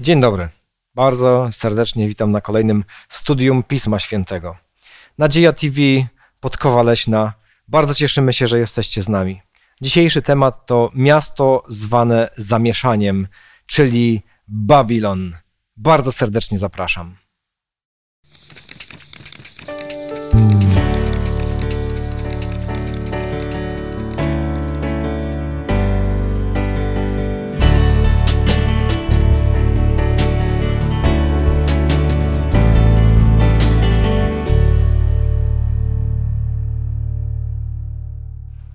Dzień dobry. Bardzo serdecznie witam na kolejnym studium Pisma Świętego. Nadzieja TV, Podkowa Leśna. Bardzo cieszymy się, że jesteście z nami. Dzisiejszy temat to miasto zwane zamieszaniem, czyli Babilon. Bardzo serdecznie zapraszam.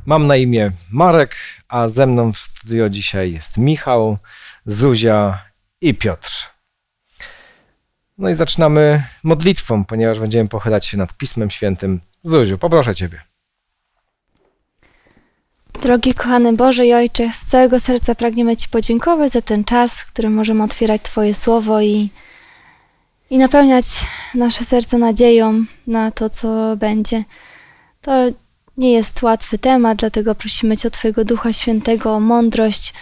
Mam na imię Marek, a ze mną w studio dzisiaj jest Michał, Zuzia i Piotr. No i zaczynamy modlitwą, ponieważ będziemy pochylać się nad Pismem Świętym. Zuziu, poproszę Ciebie. Drogi kochany Boże i Ojcze, z całego serca pragniemy Ci podziękować za ten czas, w którym możemy otwierać Twoje słowo i, i napełniać nasze serce nadzieją na to, co będzie. To nie jest łatwy temat, dlatego prosimy Cię o Twojego Ducha Świętego, o mądrość,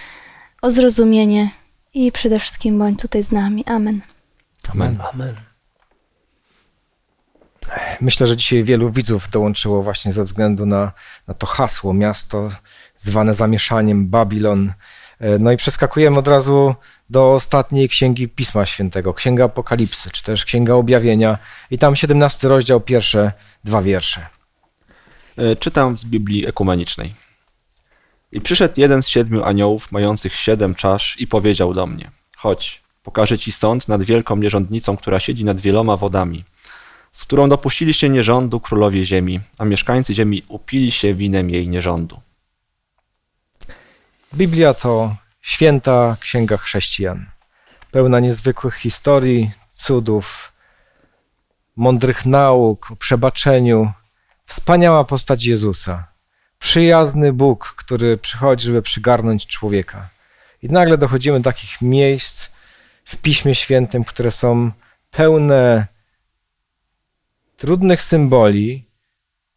o zrozumienie i przede wszystkim bądź tutaj z nami. Amen. Amen. Amen. Myślę, że dzisiaj wielu widzów dołączyło właśnie ze względu na, na to hasło, miasto zwane zamieszaniem, Babilon. E, No i przeskakujemy od razu do ostatniej księgi Pisma Świętego, Księga Apokalipsy, czy też Księga Objawienia. I tam 17 rozdział, pierwsze dwa wiersze. E, Czytam z Biblii Ekumenicznej. I przyszedł jeden z siedmiu aniołów, mających siedem czasz, i powiedział do mnie: Chodź, pokażę ci sąd nad wielką nierządnicą, która siedzi nad wieloma wodami, z którą dopuścili się nierządu królowie ziemi, a mieszkańcy ziemi upili się winem jej nierządu. Biblia to święta księga chrześcijan, pełna niezwykłych historii, cudów, mądrych nauk o przebaczeniu. Wspaniała postać Jezusa, przyjazny Bóg, który przychodzi, żeby przygarnąć człowieka. I nagle dochodzimy do takich miejsc w Piśmie Świętym, które są pełne trudnych symboli,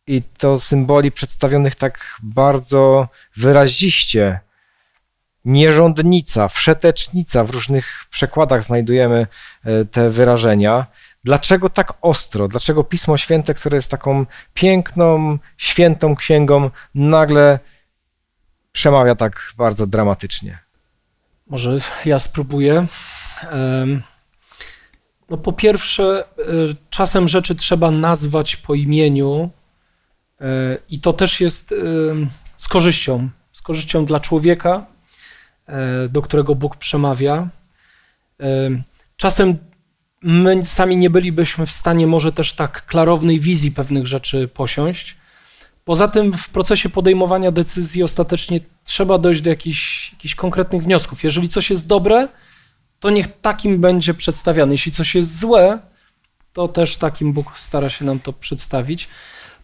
i to symboli przedstawionych tak bardzo wyraziście. Nierządnica, wszetecznica, w różnych przekładach znajdujemy e, te wyrażenia. Dlaczego tak ostro? Dlaczego Pismo Święte, które jest taką piękną, świętą księgą, nagle przemawia tak bardzo dramatycznie? Może ja spróbuję. No po pierwsze, y, czasem rzeczy trzeba nazwać po imieniu y, i to też jest z korzyścią, z korzyścią dla człowieka, y, do którego Bóg przemawia. Czasem my sami nie bylibyśmy w stanie może też tak klarownej wizji pewnych rzeczy posiąść. Poza tym w procesie podejmowania decyzji ostatecznie trzeba dojść do jakichś, jakichś konkretnych wniosków. Jeżeli coś jest dobre, to niech takim będzie przedstawiane. Jeśli coś jest złe, to też takim Bóg stara się nam to przedstawić.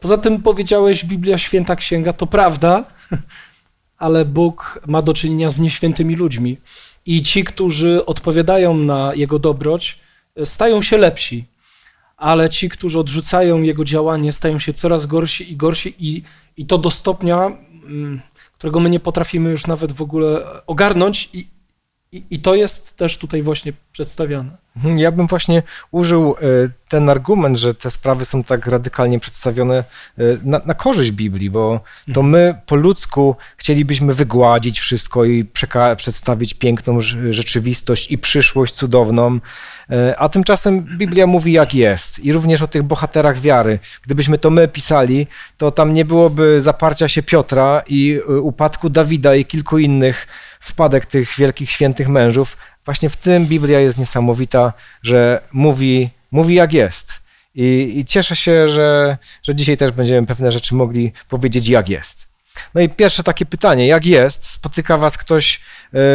Poza tym powiedziałeś, Biblia święta księga, to prawda, ale Bóg ma do czynienia z nieświętymi ludźmi. I ci, którzy odpowiadają na Jego dobroć, stają się lepsi. Ale ci, którzy odrzucają Jego działanie, stają się coraz gorsi i gorsi i, i to do stopnia, mm, którego my nie potrafimy już nawet w ogóle ogarnąć i, i, i to jest też tutaj właśnie przedstawiane. Mhm, Ja bym właśnie użył e, ten argument, że te sprawy są tak radykalnie przedstawione e, na, na korzyść Biblii, bo to my po ludzku chcielibyśmy wygładzić wszystko i przeka- przedstawić piękną rz- rzeczywistość i przyszłość cudowną, e, a tymczasem Biblia mówi jak jest i również o tych bohaterach wiary. Gdybyśmy to my pisali, to tam nie byłoby zaparcia się Piotra i upadku Dawida i kilku innych wpadek tych wielkich świętych mężów. Właśnie w tym Biblia jest niesamowita, że mówi, mówi jak jest. I, I cieszę się, że, że dzisiaj też będziemy pewne rzeczy mogli powiedzieć jak jest. No i pierwsze takie pytanie, jak jest? Spotyka was ktoś e,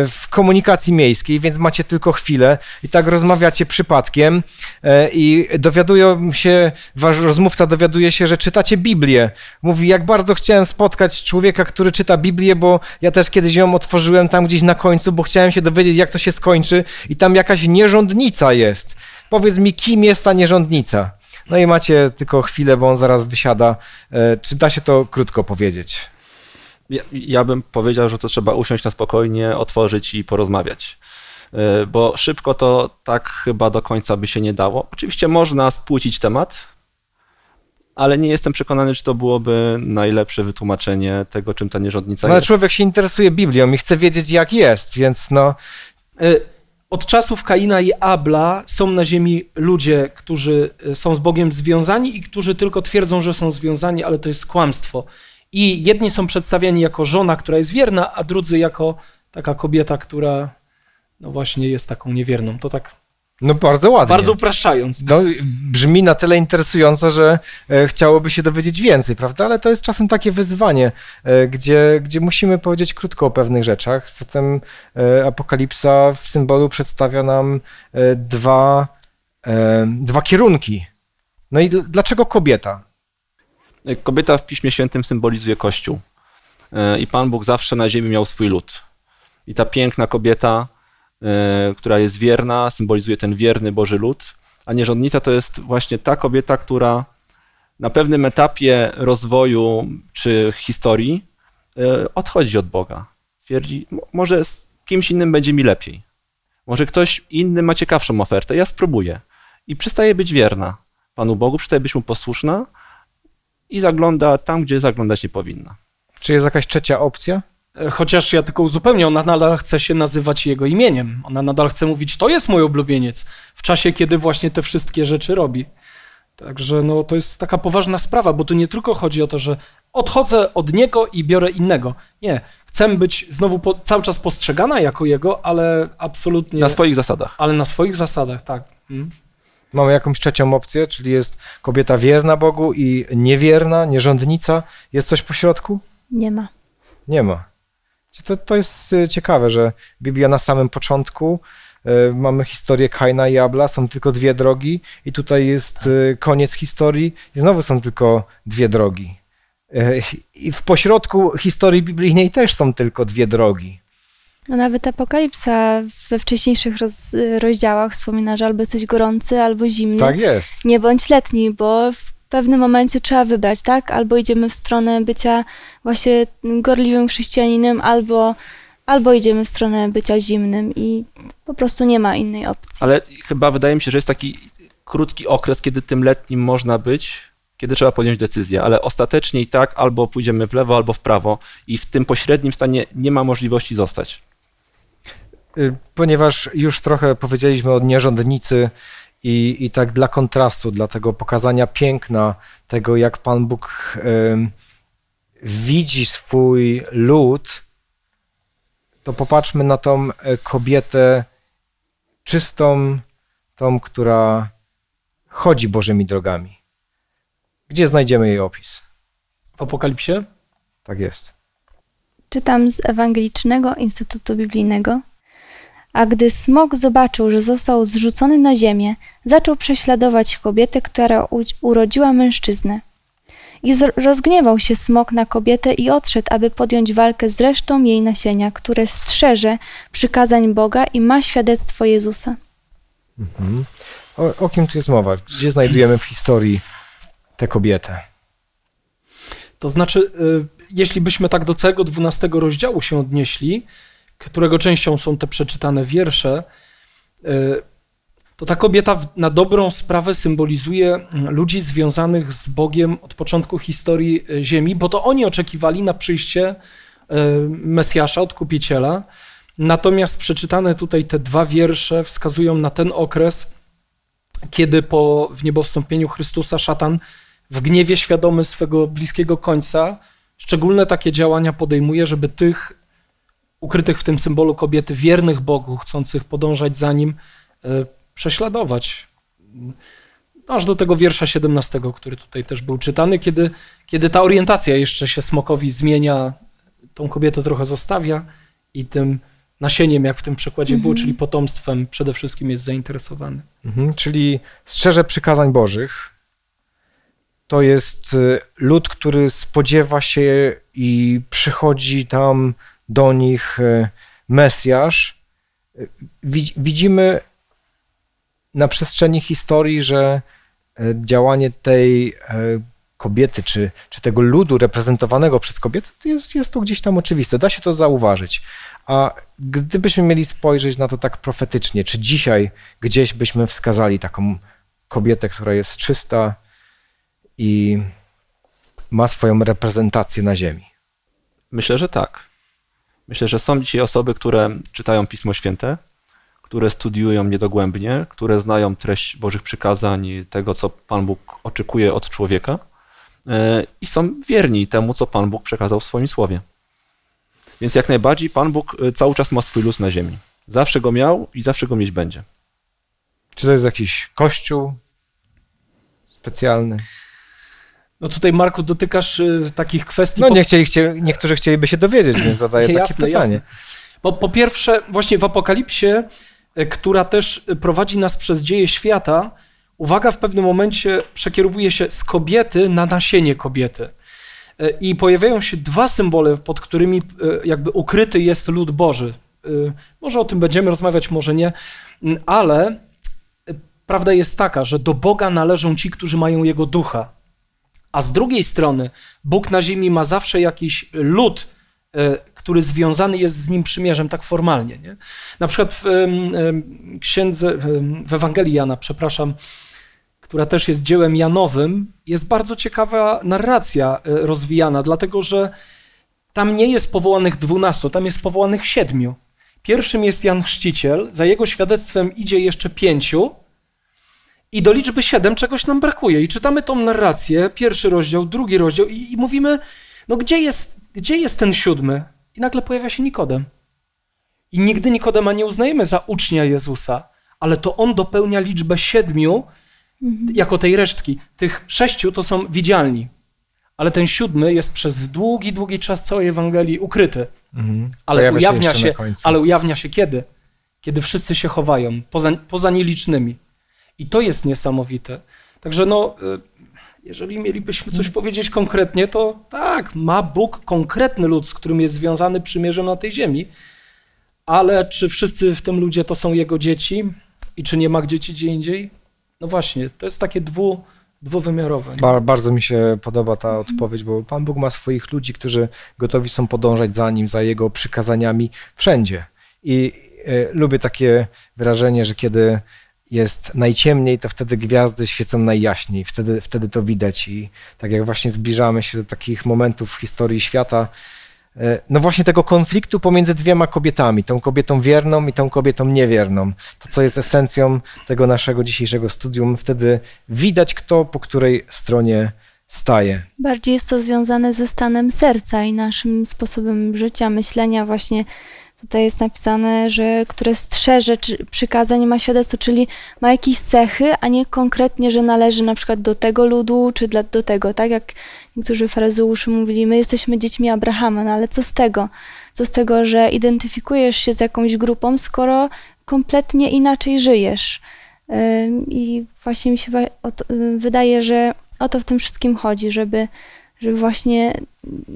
w komunikacji miejskiej, więc macie tylko chwilę i tak rozmawiacie przypadkiem e, i dowiadują się, wasz rozmówca dowiaduje się, że czytacie Biblię. Mówi, jak bardzo chciałem spotkać człowieka, który czyta Biblię, bo ja też kiedyś ją otworzyłem tam gdzieś na końcu, bo chciałem się dowiedzieć, jak to się skończy i tam jakaś nierządnica jest. Powiedz mi, kim jest ta nierządnica? No i macie tylko chwilę, bo on zaraz wysiada. E, Czy da się to krótko powiedzieć? Ja, ja bym powiedział, że to trzeba usiąść na spokojnie, otworzyć i porozmawiać. e, bo szybko to tak chyba do końca by się nie dało. Oczywiście można spłucić temat, ale nie jestem przekonany, czy to byłoby najlepsze wytłumaczenie tego, czym ta nierządnica No, ale jest. człowiek się interesuje Biblią i chce wiedzieć, jak jest, więc no, E, Od czasów Kaina i Abla są na ziemi ludzie, którzy e, są z Bogiem związani i którzy tylko twierdzą, że są związani, ale to jest kłamstwo. I jedni są przedstawiani jako żona, która jest wierna, a drudzy jako taka kobieta, która no właśnie jest taką niewierną. To tak no bardzo ładnie. bardzo upraszczając. No, brzmi na tyle interesująco, że e, chciałoby się dowiedzieć więcej, prawda? Ale to jest czasem takie wyzwanie, e, gdzie, gdzie musimy powiedzieć krótko o pewnych rzeczach. Zatem e, Apokalipsa w symbolu przedstawia nam e, dwa, e, dwa kierunki. No i dl- dlaczego kobieta? Kobieta w Piśmie Świętym symbolizuje Kościół. E, I Pan Bóg zawsze na ziemi miał swój lud. I ta piękna kobieta, e, która jest wierna, symbolizuje ten wierny Boży lud. A nierządnica to jest właśnie ta kobieta, która na pewnym etapie rozwoju czy historii e, odchodzi od Boga. Twierdzi, "Mo- może z kimś innym będzie mi lepiej. Może ktoś inny ma ciekawszą ofertę, ja spróbuję. I przestaje być wierna Panu Bogu, przestaje być mu posłuszna, i zagląda tam, gdzie zaglądać nie powinna. Czy jest jakaś trzecia opcja? E, Chociaż ja tylko uzupełnię, ona nadal chce się nazywać jego imieniem. Ona nadal chce mówić, to jest mój ulubieniec, w czasie, kiedy właśnie te wszystkie rzeczy robi. Także no, to jest taka poważna sprawa, bo tu nie tylko chodzi o to, że odchodzę od niego i biorę innego. Nie, chcę być znowu po, cały czas postrzegana jako jego, ale absolutnie, Na swoich zasadach. ale na swoich zasadach, tak. Mm. Mamy jakąś trzecią opcję, czyli jest kobieta wierna Bogu i niewierna, nierządnica. Jest coś po środku? Nie ma. Nie ma. To, to jest y, ciekawe, że Biblia na samym początku y, mamy historię Kaina i Abla, są tylko dwie drogi i tutaj jest y, koniec historii i znowu są tylko dwie drogi. Y, I w pośrodku historii biblijnej też są tylko dwie drogi. No nawet Apokalipsa we wcześniejszych roz, rozdziałach wspomina, że albo jesteś gorący, albo zimny. Tak jest. Nie bądź letni, bo w pewnym momencie trzeba wybrać, tak? Albo idziemy w stronę bycia właśnie gorliwym chrześcijaninem, albo, albo idziemy w stronę bycia zimnym i po prostu nie ma innej opcji. Ale chyba wydaje mi się, że jest taki krótki okres, kiedy tym letnim można być, kiedy trzeba podjąć decyzję, ale ostatecznie i tak albo pójdziemy w lewo, albo w prawo i w tym pośrednim stanie nie ma możliwości zostać. Y, Ponieważ już trochę powiedzieliśmy o nierządnicy i, i tak dla kontrastu, dla tego pokazania piękna, tego jak Pan Bóg ym, widzi swój lud, to popatrzmy na tą e, kobietę czystą, tą, która chodzi Bożymi drogami. Gdzie znajdziemy jej opis? W Apokalipsie? Tak jest. Czytam z Ewangelicznego Instytutu Biblijnego. A gdy smok zobaczył, że został zrzucony na ziemię, zaczął prześladować kobietę, która u- urodziła mężczyznę. I z- rozgniewał się smok na kobietę i odszedł, aby podjąć walkę z resztą jej nasienia, które strzeże przykazań Boga i ma świadectwo Jezusa. Mhm. O, o kim tu jest mowa? Gdzie znajdujemy w historii tę kobietę? To znaczy, y, jeśli byśmy tak do całego 12 rozdziału się odnieśli, którego częścią są te przeczytane wiersze, y, to ta kobieta na dobrą sprawę symbolizuje ludzi związanych z Bogiem od początku historii y, Ziemi, bo to oni oczekiwali na przyjście y, Mesjasza, Odkupiciela. Natomiast przeczytane tutaj te dwa wiersze wskazują na ten okres, kiedy po w niebowstąpieniu Chrystusa szatan w gniewie świadomy swego bliskiego końca szczególne takie działania podejmuje, żeby tych ukrytych w tym symbolu kobiety, wiernych Bogu, chcących podążać za nim, e, prześladować. Aż do tego wiersza 17, który tutaj też był czytany, kiedy, kiedy ta orientacja jeszcze się smokowi zmienia, tą kobietę trochę zostawia i tym nasieniem, jak w tym przykładzie było, czyli potomstwem przede wszystkim jest zainteresowany. Mhm, czyli strzeże przykazań Bożych. To jest y, lud, który spodziewa się i przychodzi tam do nich y, Mesjasz. Wi- Widzimy na przestrzeni historii, że y, działanie tej y, kobiety, czy, czy tego ludu reprezentowanego przez kobiety, jest, jest to gdzieś tam oczywiste, da się to zauważyć. A gdybyśmy mieli spojrzeć na to tak profetycznie, czy dzisiaj gdzieś byśmy wskazali taką kobietę, która jest czysta i ma swoją reprezentację na ziemi? Myślę, że tak. Myślę, że są dzisiaj osoby, które czytają Pismo Święte, które studiują niedogłębnie, które znają treść Bożych przykazań, tego, co Pan Bóg oczekuje od człowieka e, i są wierni temu, co Pan Bóg przekazał w swoim słowie. Więc jak najbardziej Pan Bóg e, cały czas ma swój luz na ziemi. Zawsze go miał i zawsze go mieć będzie. Czy to jest jakiś kościół specjalny? No tutaj, Marku, dotykasz y, takich kwestii. No nie chcieli, chcie, niektórzy chcieliby się dowiedzieć, więc zadaję takie Jasne, pytanie. jasne. Bo po pierwsze, właśnie w Apokalipsie, y, która też prowadzi nas przez dzieje świata, uwaga w pewnym momencie przekierowuje się z kobiety na nasienie kobiety. Y, I pojawiają się dwa symbole, pod którymi y, jakby ukryty jest lud Boży. Może o tym będziemy rozmawiać, może nie, ale prawda jest taka, że do Boga należą ci, którzy mają Jego ducha. A z drugiej strony, Bóg na ziemi ma zawsze jakiś lud, e, który związany jest z nim przymierzem, tak formalnie. Nie? Na przykład w księdze, w Ewangelii Jana, przepraszam, która też jest dziełem Janowym, jest bardzo ciekawa narracja e, rozwijana, dlatego że tam nie jest powołanych dwunastu, tam jest powołanych siedmiu. Pierwszym jest Jan Chrzciciel, za jego świadectwem idzie jeszcze pięciu, i do liczby 7 czegoś nam brakuje. I czytamy tą narrację, pierwszy rozdział, drugi rozdział, i, i mówimy, no gdzie jest, gdzie jest ten siódmy? I nagle pojawia się Nikodem. I nigdy Nikodema nie uznajemy za ucznia Jezusa, ale to on dopełnia liczbę siedmiu jako tej resztki. Tych sześciu to są widzialni, ale ten siódmy jest przez długi, długi czas całej Ewangelii ukryty. Mhm. Ale Pojawia ujawnia się, końcu. ale ujawnia się kiedy? Kiedy wszyscy się chowają, poza, poza nielicznymi. I to jest niesamowite. Także no, y, jeżeli mielibyśmy coś powiedzieć konkretnie, to tak, ma Bóg konkretny lud, z którym jest związany przymierzem na tej ziemi, ale czy wszyscy w tym ludzie to są jego dzieci i czy nie ma dzieci gdzie indziej? No właśnie, to jest takie dwu, dwuwymiarowe. Bar- bardzo mi się podoba ta odpowiedź, bo Pan Bóg ma swoich ludzi, którzy gotowi są podążać za Nim, za Jego przykazaniami wszędzie. I e, lubię takie wyrażenie, że kiedy jest najciemniej, to wtedy gwiazdy świecą najjaśniej, wtedy, wtedy to widać i tak jak właśnie zbliżamy się do takich momentów w historii świata, e, no właśnie tego konfliktu pomiędzy dwiema kobietami, tą kobietą wierną i tą kobietą niewierną. To, co jest esencją tego naszego dzisiejszego studium, wtedy widać, kto po której stronie staje. Bardziej jest to związane ze stanem serca i naszym sposobem życia, myślenia. Właśnie tutaj jest napisane, że które strzeże czy przykazań ma świadectwo, czyli ma jakieś cechy, a nie konkretnie, że należy na przykład do tego ludu, czy dla, do tego, tak jak niektórzy faryzeusze mówili, my jesteśmy dziećmi Abrahama, no ale co z tego? Co z tego, że identyfikujesz się z jakąś grupą, skoro kompletnie inaczej żyjesz? I właśnie mi się wydaje, że o to w tym wszystkim chodzi, żeby, żeby właśnie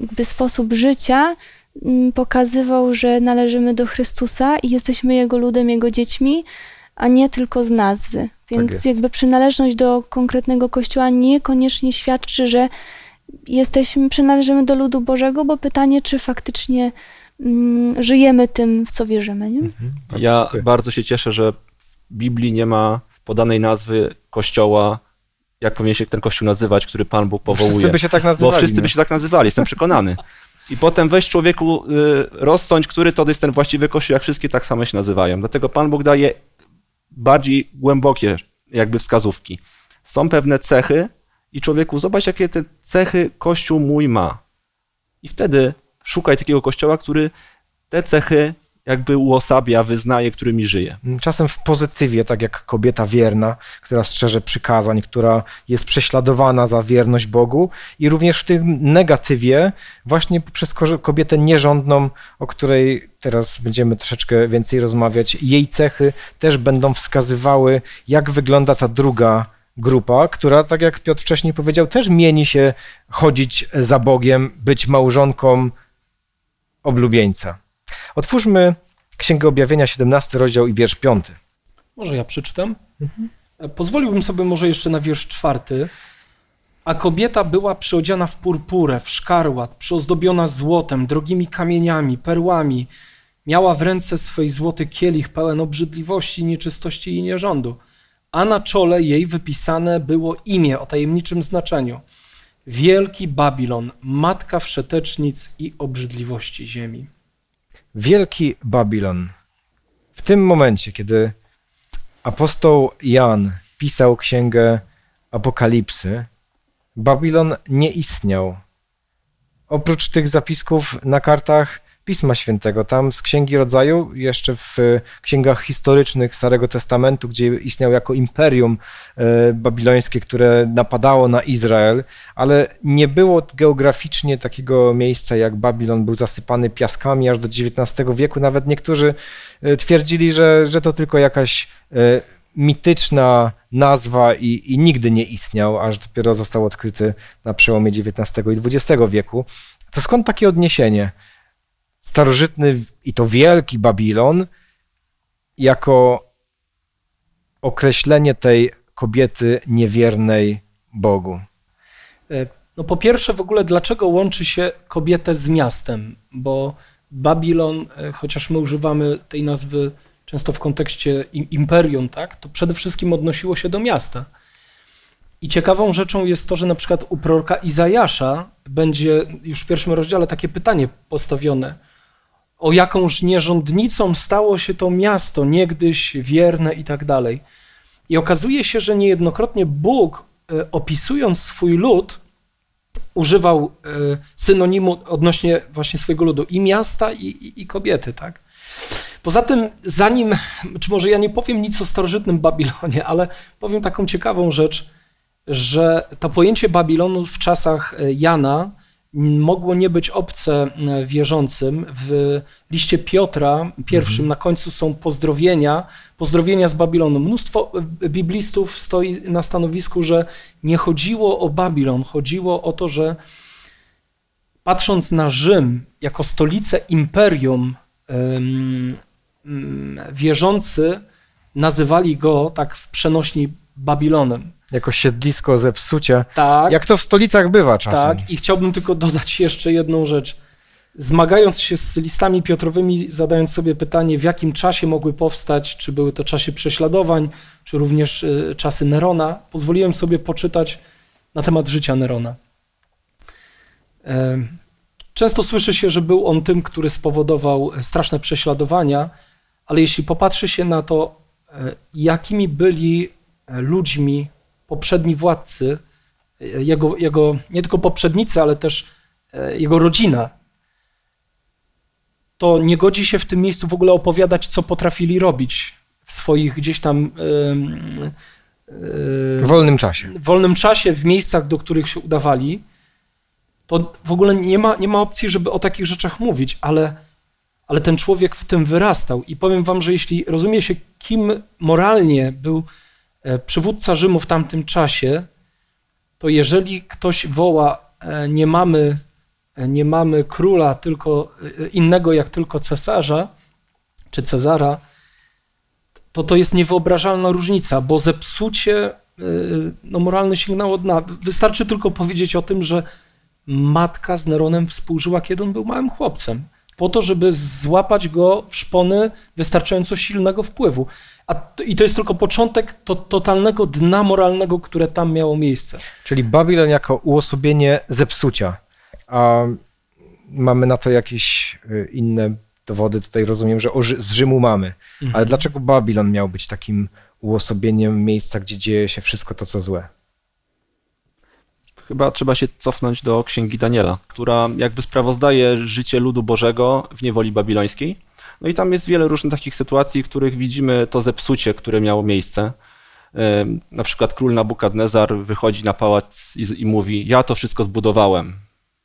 jakby sposób życia pokazywał, że należymy do Chrystusa i jesteśmy Jego ludem, Jego dziećmi, a nie tylko z nazwy. Więc jest. jakby przynależność do konkretnego kościoła niekoniecznie świadczy, że jesteśmy, przynależymy do ludu Bożego, bo pytanie, czy faktycznie mm, żyjemy tym, w co wierzymy. Nie? Bardzo Ja dziękuję. bardzo się cieszę, że w Biblii nie ma podanej nazwy kościoła, jak powinien się ten kościół nazywać, który Pan Bóg powołuje. Wszyscy by się tak Bo nazywali. wszyscy nie? by się tak nazywali, jestem przekonany. I potem weź człowieku, y, rozsądź, który to jest ten właściwy kościół, jak wszystkie tak samo się nazywają. Dlatego Pan Bóg daje bardziej głębokie jakby wskazówki. Są pewne cechy i człowieku, zobacz, jakie te cechy kościół mój ma. I wtedy szukaj takiego kościoła, który te cechy jakby uosabia, wyznaje, którymi żyje. Czasem w pozytywie, tak jak kobieta wierna, która strzeże przykazań, która jest prześladowana za wierność Bogu, i również w tym negatywie, właśnie poprzez ko- kobietę nierządną, o której teraz będziemy troszeczkę więcej rozmawiać, jej cechy też będą wskazywały, jak wygląda ta druga grupa, która, tak jak Piotr wcześniej powiedział, też mieni się chodzić za Bogiem, być małżonką oblubieńca. Otwórzmy Księgę Objawienia, 17 rozdział i wiersz 5. E, Może ja przeczytam? Pozwoliłbym sobie może jeszcze na wiersz czwarty. A kobieta była przyodziana w purpurę, w szkarłat, przyozdobiona złotem, drogimi kamieniami, perłami. Miała w ręce swej złoty kielich pełen obrzydliwości, nieczystości i nierządu. A na czole jej wypisane było imię o tajemniczym znaczeniu. Wielki Babilon, matka wszetecznic i obrzydliwości ziemi. Wielki Babilon. W tym momencie, kiedy apostoł Jan pisał księgę Apokalipsy, Babilon nie istniał. Oprócz tych zapisków na kartach Pisma Świętego, tam z Księgi Rodzaju, jeszcze w księgach historycznych Starego Testamentu, gdzie istniał jako imperium e, babilońskie, które napadało na Izrael, ale nie było geograficznie takiego miejsca jak Babilon, był zasypany piaskami aż do XIX wieku. Nawet niektórzy e, twierdzili, że, że to tylko jakaś e, mityczna nazwa i, i nigdy nie istniał, aż dopiero został odkryty na przełomie XIX i XX wieku. To skąd takie odniesienie? Starożytny i to wielki Babilon jako określenie tej kobiety niewiernej Bogu. E, no po pierwsze w ogóle dlaczego łączy się kobietę z miastem, bo Babilon, e, chociaż my używamy tej nazwy często w kontekście imperium, tak, to przede wszystkim odnosiło się do miasta. I ciekawą rzeczą jest to, że na przykład u proroka Izajasza będzie już w pierwszym rozdziale takie pytanie postawione. O jakąż nierządnicą stało się to miasto, niegdyś wierne i tak dalej. I okazuje się, że niejednokrotnie Bóg, e, opisując swój lud, używał e, synonimu odnośnie właśnie swojego ludu i miasta, i, i, i kobiety, tak? Poza tym, zanim, czy może ja nie powiem nic o starożytnym Babilonie, ale powiem taką ciekawą rzecz, że to pojęcie Babilonu w czasach e, Jana mogło nie być obce e, wierzącym. W liście Piotra pierwszym mhm. na końcu są pozdrowienia, pozdrowienia z Babilonu. Mnóstwo e, biblistów stoi na stanowisku, że nie chodziło o Babilon, chodziło o to, że patrząc na Rzym jako stolicę imperium wierzący nazywali go tak w przenośni Babilonem. Jako siedlisko zepsucia. Tak. Jak to w stolicach bywa czasem. Tak, i chciałbym tylko dodać jeszcze jedną rzecz. Zmagając się z listami Piotrowymi, zadając sobie pytanie, w jakim czasie mogły powstać, czy były to czasy prześladowań, czy również y, czasy Nerona, pozwoliłem sobie poczytać na temat życia Nerona. Często słyszy się, że był on tym, który spowodował straszne prześladowania, ale jeśli popatrzy się na to, e, jakimi byli e, ludźmi poprzedni władcy, e, jego, jego nie tylko poprzednicy, ale też jego rodzina, to nie godzi się w tym miejscu w ogóle opowiadać, co potrafili robić w swoich gdzieś tam. W wolnym czasie. W wolnym czasie, w miejscach, do których się udawali. To w ogóle nie ma, nie ma opcji, żeby o takich rzeczach mówić, ale ale ten człowiek w tym wyrastał. I powiem wam, że jeśli rozumie się, kim moralnie był e, przywódca Rzymu w tamtym czasie, to jeżeli ktoś woła, e, nie mamy, e, nie mamy króla tylko innego jak tylko cesarza czy Cezara, to to jest niewyobrażalna różnica, bo zepsucie no, moralne sięgnęło od dna. Wystarczy tylko powiedzieć o tym, że matka z Neronem współżyła, kiedy on był małym chłopcem po to, żeby złapać go w szpony wystarczająco silnego wpływu. A to, I to jest tylko początek to, totalnego dna moralnego, które tam miało miejsce. Czyli Babilon jako uosobienie zepsucia. A mamy na to jakieś y, inne dowody. Tutaj rozumiem, że z Rzymu mamy. Mhm. Ale dlaczego Babilon miał być takim uosobieniem miejsca, gdzie dzieje się wszystko to, co złe? Chyba trzeba się cofnąć do księgi Daniela, która jakby sprawozdaje życie ludu Bożego w niewoli babilońskiej. No i tam jest wiele różnych takich sytuacji, w których widzimy to zepsucie, które miało miejsce. Na przykład król Nabukadnezar wychodzi na pałac i, i mówi: Ja to wszystko zbudowałem.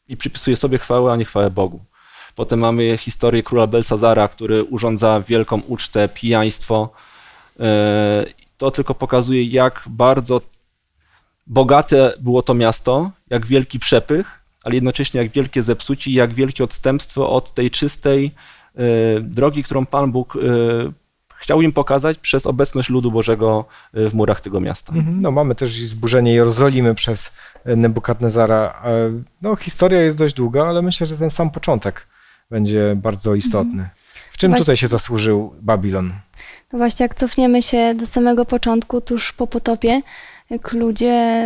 I przypisuje sobie chwałę, a nie chwałę Bogu. Potem mamy historię króla Belsazara, który urządza wielką ucztę, pijaństwo. E, to tylko pokazuje, jak bardzo bogate było to miasto, jak wielki przepych, ale jednocześnie jak wielkie zepsucie, jak wielkie odstępstwo od tej czystej y, drogi, którą Pan Bóg y, chciał im pokazać przez obecność ludu Bożego y, w murach tego miasta. Mhm. No, mamy też i zburzenie Jerozolimy przez e, Nebukadnezara. E, No, historia jest dość długa, ale myślę, że ten sam początek będzie bardzo istotny. W czym Właśnie- tutaj się zasłużył Babilon? No właśnie, jak cofniemy się do samego początku, tuż po potopie, jak ludzie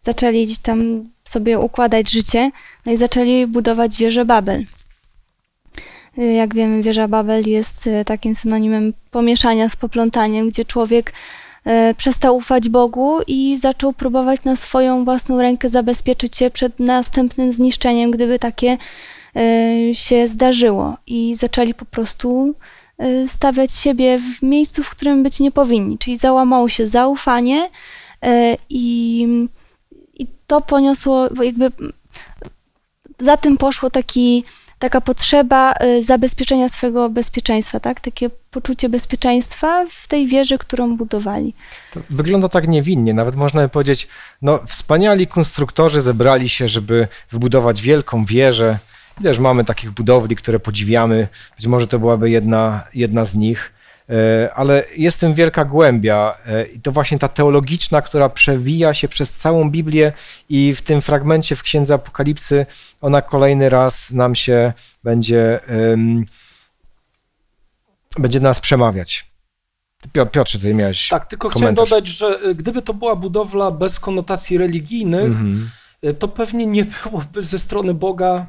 zaczęli gdzieś tam sobie układać życie, no i zaczęli budować wieżę Babel. Jak wiemy, wieża Babel jest y, takim synonimem pomieszania z poplątaniem, gdzie człowiek y, przestał ufać Bogu i zaczął próbować na swoją własną rękę zabezpieczyć się przed następnym zniszczeniem, gdyby takie y, się zdarzyło. I zaczęli po prostu stawiać siebie w miejscu, w którym być nie powinni. Czyli załamało się zaufanie y, i, i to poniosło jakby za tym poszło taki, taka potrzeba y, zabezpieczenia swojego bezpieczeństwa, tak? Takie poczucie bezpieczeństwa w tej wieży, którą budowali. To wygląda tak niewinnie, nawet można by powiedzieć, no wspaniali konstruktorzy zebrali się, żeby wybudować wielką wieżę. Ileż mamy takich budowli, które podziwiamy, być może to byłaby jedna, jedna z nich, E, ale jest w tym wielka głębia e, i to właśnie ta teologiczna, która przewija się przez całą Biblię i w tym fragmencie w Księdze Apokalipsy ona kolejny raz nam się będzie, em, będzie nas przemawiać. Piotrze, ty miałeś Tak, tylko chciałem komentarz. dodać, że y, gdyby to była budowla bez konotacji religijnych, Mhm. y, to pewnie nie byłoby ze strony Boga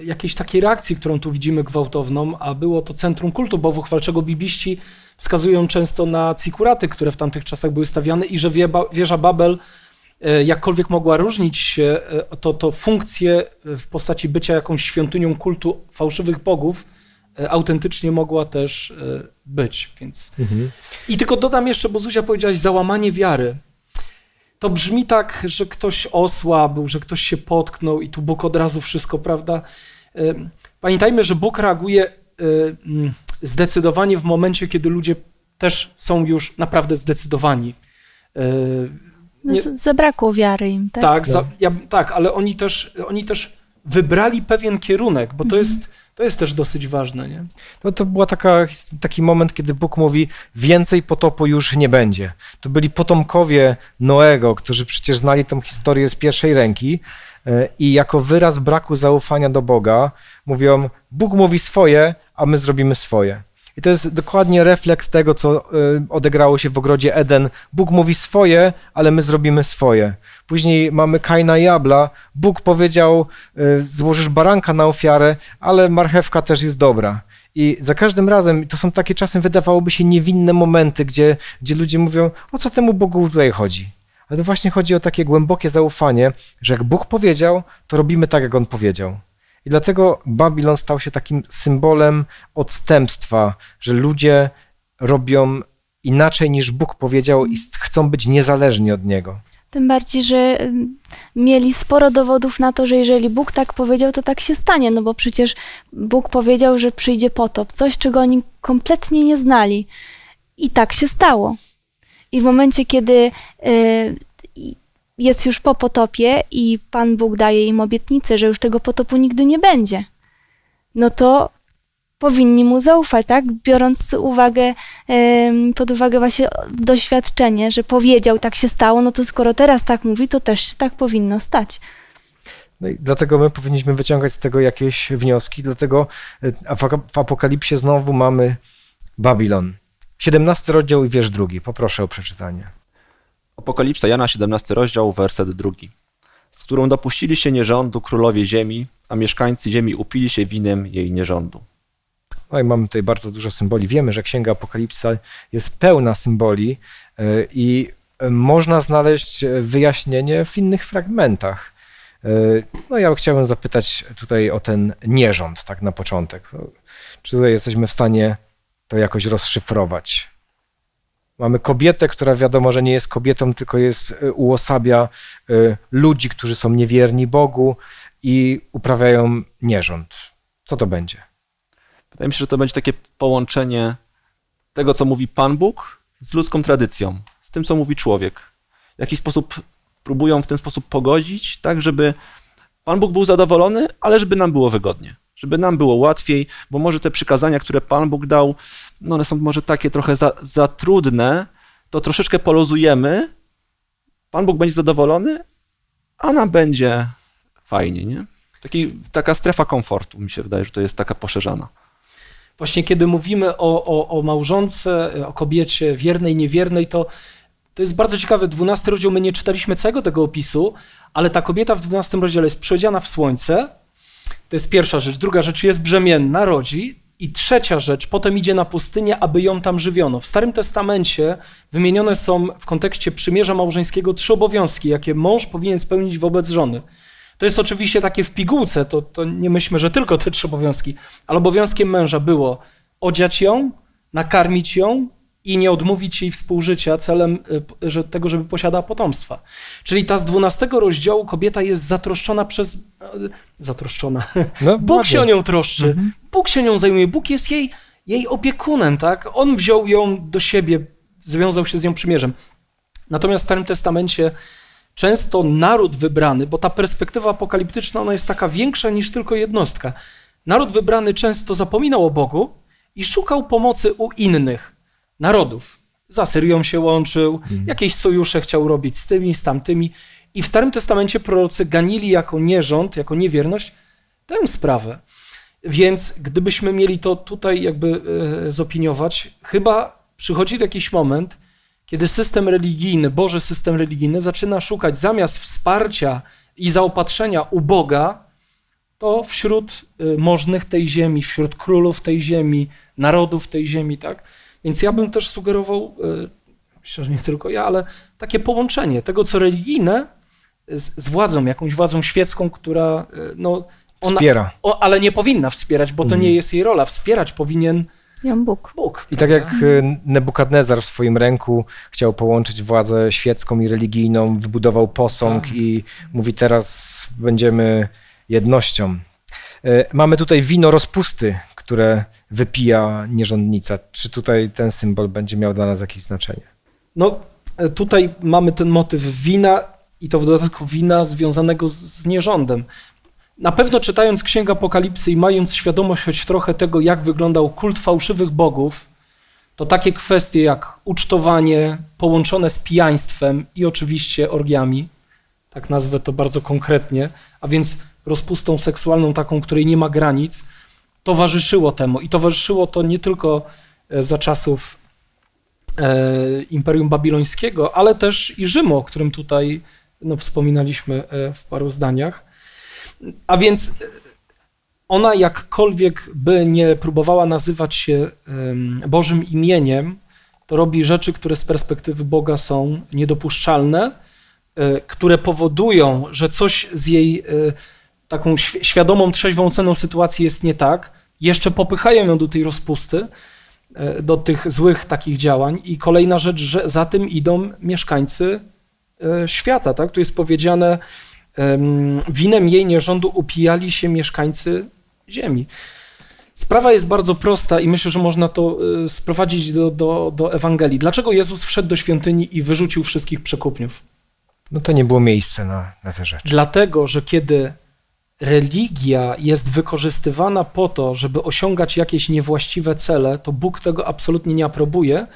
jakiejś takiej reakcji, którą tu widzimy gwałtowną, a było to centrum kultu bałwochwalczego. Bibliści wskazują często na cikuraty, które w tamtych czasach były stawiane i że wieża Babel e, jakkolwiek mogła różnić się, e, to, to funkcję e, w postaci bycia jakąś świątynią kultu fałszywych bogów autentycznie mogła też być, więc Mhm. i tylko dodam jeszcze, bo Zuzia powiedziałaś załamanie wiary. To brzmi tak, że ktoś osłabł, że ktoś się potknął i tu Bóg od razu wszystko, prawda? Pamiętajmy, że Bóg reaguje zdecydowanie w momencie, kiedy ludzie też są już naprawdę zdecydowani. Y, No, Nie- z- Zabrakło wiary im, tak? tak, za, ja, tak, ale oni też, oni też wybrali pewien kierunek, bo to jest, to jest też dosyć ważne, nie? No to taka, taki moment, kiedy Bóg mówi, więcej potopu już nie będzie. To byli potomkowie Noego, którzy przecież znali tą historię z pierwszej ręki e, i jako wyraz braku zaufania do Boga mówią, Bóg mówi swoje, a my zrobimy swoje. I to jest dokładnie refleks tego, co e, odegrało się w ogrodzie Eden. Bóg mówi swoje, ale my zrobimy swoje. Później mamy Kaina i Abla. Bóg powiedział, e, złożysz baranka na ofiarę, ale marchewka też jest dobra. I za każdym razem to są takie czasem wydawałoby się niewinne momenty, gdzie, gdzie ludzie mówią, o co temu Bogu tutaj chodzi? Ale to właśnie chodzi o takie głębokie zaufanie, że jak Bóg powiedział, to robimy tak, jak On powiedział. I dlatego Babilon stał się takim symbolem odstępstwa, że ludzie robią inaczej niż Bóg powiedział i chcą być niezależni od Niego. Tym bardziej, że mieli sporo dowodów na to, że jeżeli Bóg tak powiedział, to tak się stanie, no bo przecież Bóg powiedział, że przyjdzie potop, coś, czego oni kompletnie nie znali. I tak się stało. I w momencie, kiedy i- jest już po potopie i Pan Bóg daje im obietnicę, że już tego potopu nigdy nie będzie, no to powinni mu zaufać, tak? Biorąc uwagę, pod uwagę właśnie doświadczenie, że powiedział, tak się stało, no to skoro teraz tak mówi, to też się tak powinno stać. No i dlatego my powinniśmy wyciągać z tego jakieś wnioski, dlatego w Aka- w Apokalipsie znowu mamy Babilon. 17 rozdział i wiersz drugi. Poproszę o przeczytanie. Apokalipsa Jana, 17 rozdział, werset drugi. Z którą dopuścili się nierządu królowie ziemi, a mieszkańcy ziemi upili się winem jej nierządu. No i mamy tutaj bardzo dużo symboli. Wiemy, że Księga Apokalipsa jest pełna symboli y, i y, można znaleźć y, wyjaśnienie w innych fragmentach. No ja chciałem zapytać tutaj o ten nierząd, tak na początek. Czy tutaj jesteśmy w stanie to jakoś rozszyfrować? Mamy kobietę, która wiadomo, że nie jest kobietą, tylko jest, uosabia ludzi, którzy są niewierni Bogu i uprawiają nierząd. Co to będzie? Wydaje mi się, że to będzie takie połączenie tego, co mówi Pan Bóg, z ludzką tradycją, z tym, co mówi człowiek. W jakiś sposób próbują w ten sposób pogodzić, tak, żeby Pan Bóg był zadowolony, ale żeby nam było wygodnie, żeby nam było łatwiej, bo może te przykazania, które Pan Bóg dał, no one są może takie trochę za, za trudne, to troszeczkę polozujemy, Pan Bóg będzie zadowolony, a nam będzie fajnie, nie? Taki, taka strefa komfortu, mi się wydaje, że to jest taka poszerzana. Właśnie kiedy mówimy o, o, o małżonce, o kobiecie wiernej, niewiernej, to to jest bardzo ciekawe. 12 rozdział, my nie czytaliśmy całego tego opisu, ale ta kobieta w 12 rozdziale jest przyodziana w słońce. To jest pierwsza rzecz. Druga rzecz jest brzemienna, rodzi. I trzecia rzecz, potem idzie na pustynię, aby ją tam żywiono. W Starym Testamencie wymienione są w kontekście przymierza małżeńskiego trzy obowiązki, jakie mąż powinien spełnić wobec żony. To jest oczywiście takie w pigułce, to, to nie myślmy, że tylko te trzy obowiązki, ale obowiązkiem męża było odziać ją, nakarmić ją i nie odmówić jej współżycia celem y, że, tego, żeby posiadała potomstwa. Czyli ta z 12 rozdziału kobieta jest zatroszczona przez... Y, zatroszczona. No, Bóg ładnie. się o nią troszczy. Mhm. Bóg się nią zajmuje. Bóg jest jej, jej opiekunem, tak? On wziął ją do siebie, związał się z nią przymierzem. Natomiast w Starym Testamencie często naród wybrany, bo ta perspektywa apokaliptyczna ona jest taka większa niż tylko jednostka. Naród wybrany często zapominał o Bogu i szukał pomocy u innych narodów. Z Asyrią się łączył, mhm. jakieś sojusze chciał robić z tymi, z tamtymi. I w Starym Testamencie prorocy ganili jako nierząd, jako niewierność tę sprawę. Więc gdybyśmy mieli to tutaj jakby e, zopiniować, chyba przychodzi jakiś moment, kiedy system religijny, Boży system religijny zaczyna szukać zamiast wsparcia i zaopatrzenia u Boga, to wśród e, możnych tej ziemi, wśród królów tej ziemi, narodów tej ziemi, tak? Więc ja bym też sugerował, e, myślę, że nie tylko ja, ale takie połączenie tego, co religijne z, z władzą, jakąś władzą świecką, która e, no, ona, wspiera. O, ale nie powinna wspierać, bo to nie jest jej rola. Wspierać powinien ją Bóg. Bóg. I tak jak e, Nebukadnezar w swoim ręku chciał połączyć władzę świecką i religijną, wybudował posąg tak. i mówi teraz będziemy jednością. Mamy tutaj wino rozpusty, które wypija nierządnica. Czy tutaj ten symbol będzie miał dla nas jakieś znaczenie? No, e, tutaj mamy ten motyw wina i to w dodatku wina związanego z, z nierządem. Na pewno czytając Księgę Apokalipsy i mając świadomość choć trochę tego, jak wyglądał kult fałszywych bogów, to takie kwestie jak ucztowanie połączone z pijaństwem i oczywiście orgiami, tak nazwę to bardzo konkretnie, a więc rozpustą seksualną taką, której nie ma granic, towarzyszyło temu. I towarzyszyło to nie tylko e, za czasów e, Imperium Babilońskiego, ale też i Rzymu, o którym tutaj no, wspominaliśmy e, w paru zdaniach. A więc ona jakkolwiek by nie próbowała nazywać się Bożym imieniem, to robi rzeczy, które z perspektywy Boga są niedopuszczalne, które powodują, że coś z jej taką świadomą, trzeźwą ceną sytuacji jest nie tak, jeszcze popychają ją do tej rozpusty, e, do tych złych takich działań. I kolejna rzecz, że za tym idą mieszkańcy e, świata. Tak? Tu jest powiedziane, winem jej nierządu upijali się mieszkańcy ziemi. Sprawa jest bardzo prosta i myślę, że można to e, sprowadzić do, do, do Ewangelii. Dlaczego Jezus wszedł do świątyni i wyrzucił wszystkich przekupniów? No to nie było miejsca na, na te rzeczy. Dlatego, że kiedy religia jest wykorzystywana po to, żeby osiągać jakieś niewłaściwe cele, to Bóg tego absolutnie nie aprobuje.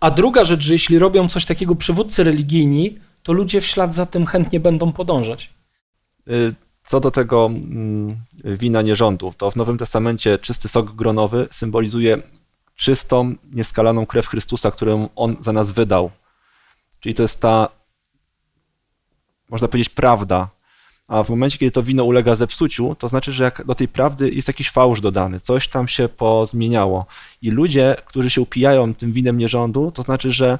A druga rzecz, że jeśli robią coś takiego przywódcy religijni, to ludzie w ślad za tym chętnie będą podążać. Y, co do tego mm, wina nierządu, to w Nowym Testamencie czysty sok gronowy symbolizuje czystą, nieskalaną krew Chrystusa, którą On za nas wydał. Czyli to jest ta, można powiedzieć, prawda, a w momencie, kiedy to wino ulega zepsuciu, to znaczy, że do tej prawdy jest jakiś fałsz dodany, coś tam się pozmieniało. I ludzie, którzy się upijają tym winem nierządu, to znaczy, że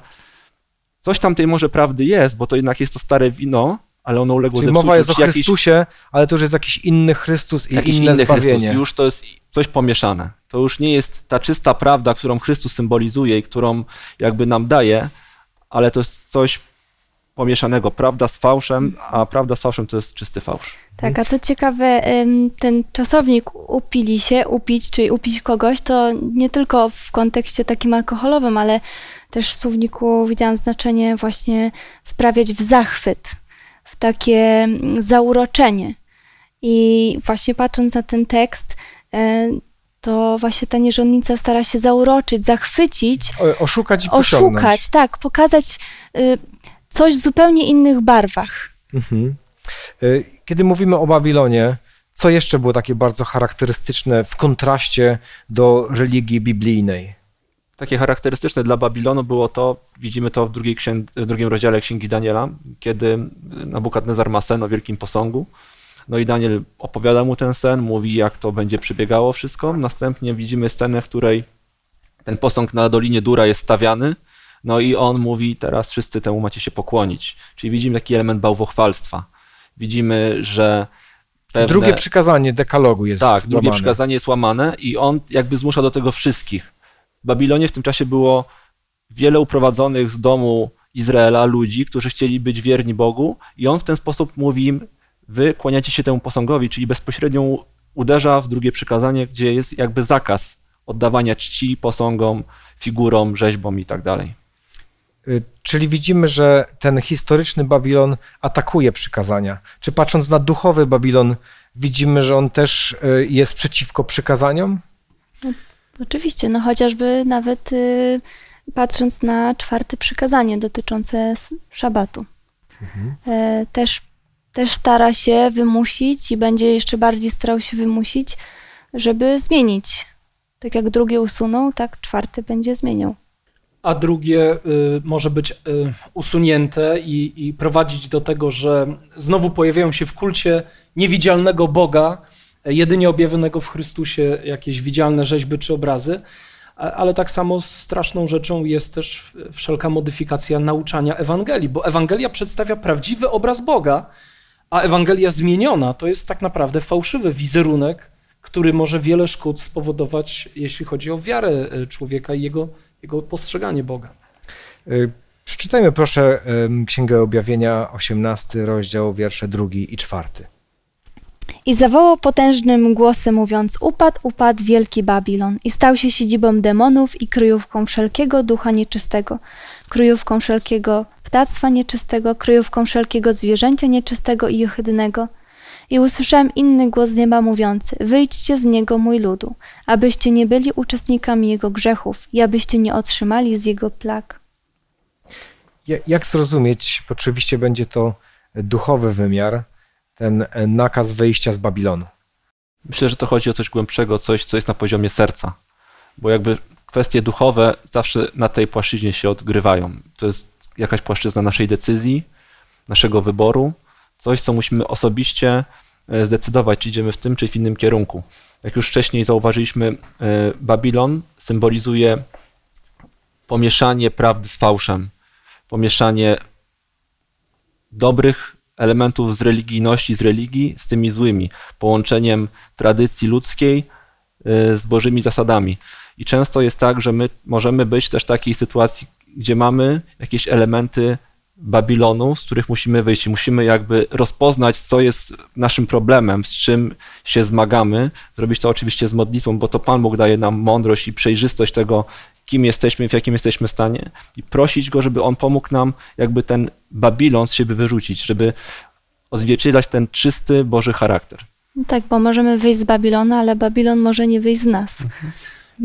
coś tam tej może prawdy jest, bo to jednak jest to stare wino, ale ono uległo Czyli zepsuciu. mowa jest o Chrystusie, jakiś, ale to już jest jakiś inny Chrystus i jakiś inne inny zbawienie. Chrystus. Już to jest coś pomieszane. To już nie jest ta czysta prawda, którą Chrystus symbolizuje i którą jakby nam daje, ale to jest coś pomieszanego prawda z fałszem, a prawda z fałszem to jest czysty fałsz. Tak, a co ciekawe, ten czasownik upili się, upić, czyli upić kogoś, to nie tylko w kontekście takim alkoholowym, ale też w słowniku widziałam znaczenie właśnie wprawiać w zachwyt, w takie mm, zauroczenie. I właśnie patrząc na ten tekst, to właśnie ta nierządnica stara się zauroczyć, zachwycić, oszukać i pociągnąć. oszukać, tak, pokazać y, coś w zupełnie innych barwach. Mhm. Y, Kiedy mówimy o Babilonie, co jeszcze było takie bardzo charakterystyczne w kontraście do religii biblijnej? Takie charakterystyczne dla Babilonu było to, widzimy to w, drugiej księ- w drugim rozdziale Księgi Daniela, kiedy Nabukadnezar ma sen o wielkim posągu. No i Daniel opowiada mu ten sen, mówi jak to będzie przebiegało wszystko. Następnie widzimy scenę, w której ten posąg na Dolinie Dura jest stawiany, no i on mówi teraz wszyscy temu macie się pokłonić. Czyli widzimy taki element bałwochwalstwa. Widzimy, że pewne... Drugie przykazanie dekalogu jest Tak, drugie łamane. przykazanie jest łamane i on jakby zmusza do tego wszystkich. W Babilonie w tym czasie było wiele uprowadzonych z domu Izraela ludzi, którzy chcieli być wierni Bogu i on w ten sposób mówi im, wy kłaniacie się temu posągowi, czyli bezpośrednio uderza w drugie przykazanie, gdzie jest jakby zakaz oddawania czci posągom, figurom, rzeźbom i tak dalej. Y, Czyli widzimy, że ten historyczny Babilon atakuje przykazania. Czy patrząc na duchowy Babilon, widzimy, że on też y, jest przeciwko przykazaniom? Oczywiście, no chociażby nawet y, patrząc na czwarte przykazanie dotyczące szabatu. E, też, też stara się wymusić i będzie jeszcze bardziej starał się wymusić, żeby zmienić. Tak jak drugie usunął, tak czwarty będzie zmieniał. a drugie y, może być y, usunięte i, i prowadzić do tego, że znowu pojawiają się w kulcie niewidzialnego Boga, jedynie objawionego w Chrystusie jakieś widzialne rzeźby czy obrazy. Ale tak samo straszną rzeczą jest też wszelka modyfikacja nauczania Ewangelii, bo Ewangelia przedstawia prawdziwy obraz Boga, a Ewangelia zmieniona to jest tak naprawdę fałszywy wizerunek, który może wiele szkód spowodować, jeśli chodzi o wiarę e, człowieka i jego, jego postrzeganie Boga. Y, Przeczytajmy proszę Księgę Objawienia, 18 rozdział, wiersze drugi i czwarty. I zawołał potężnym głosem, mówiąc: Upadł, upadł wielki Babilon, i stał się siedzibą demonów i kryjówką wszelkiego ducha nieczystego, kryjówką wszelkiego ptactwa nieczystego, kryjówką wszelkiego zwierzęcia nieczystego i ohydnego. I usłyszałem inny głos z nieba mówiący: Wyjdźcie z niego, mój ludu, abyście nie byli uczestnikami jego grzechów i abyście nie otrzymali z jego plag. Ja- Jak zrozumieć, oczywiście będzie to duchowy wymiar, ten e, nakaz wyjścia z Babilonu. Myślę, że to chodzi o coś głębszego, coś, co jest na poziomie serca, bo jakby kwestie duchowe zawsze na tej płaszczyźnie się odgrywają. To jest jakaś płaszczyzna naszej decyzji, naszego wyboru, coś, co musimy osobiście e, zdecydować, czy idziemy w tym, czy w innym kierunku. Jak już wcześniej zauważyliśmy, e, Babilon symbolizuje pomieszanie prawdy z fałszem, pomieszanie dobrych elementów z religijności, z religii z tymi złymi, połączeniem tradycji ludzkiej y, z bożymi zasadami. I często jest tak, że my możemy być też w takiej sytuacji, gdzie mamy jakieś elementy Babilonu, z których musimy wyjść. Musimy jakby rozpoznać, co jest naszym problemem, z czym się zmagamy. Zrobić to oczywiście z modlitwą, bo to Pan Bóg daje nam mądrość i przejrzystość tego, kim jesteśmy, w jakim jesteśmy stanie i prosić Go, żeby On pomógł nam jakby ten Babilon z siebie wyrzucić, żeby odzwierciedlać ten czysty Boży charakter. No tak, bo możemy wyjść z Babilonu, ale Babilon może nie wyjść z nas.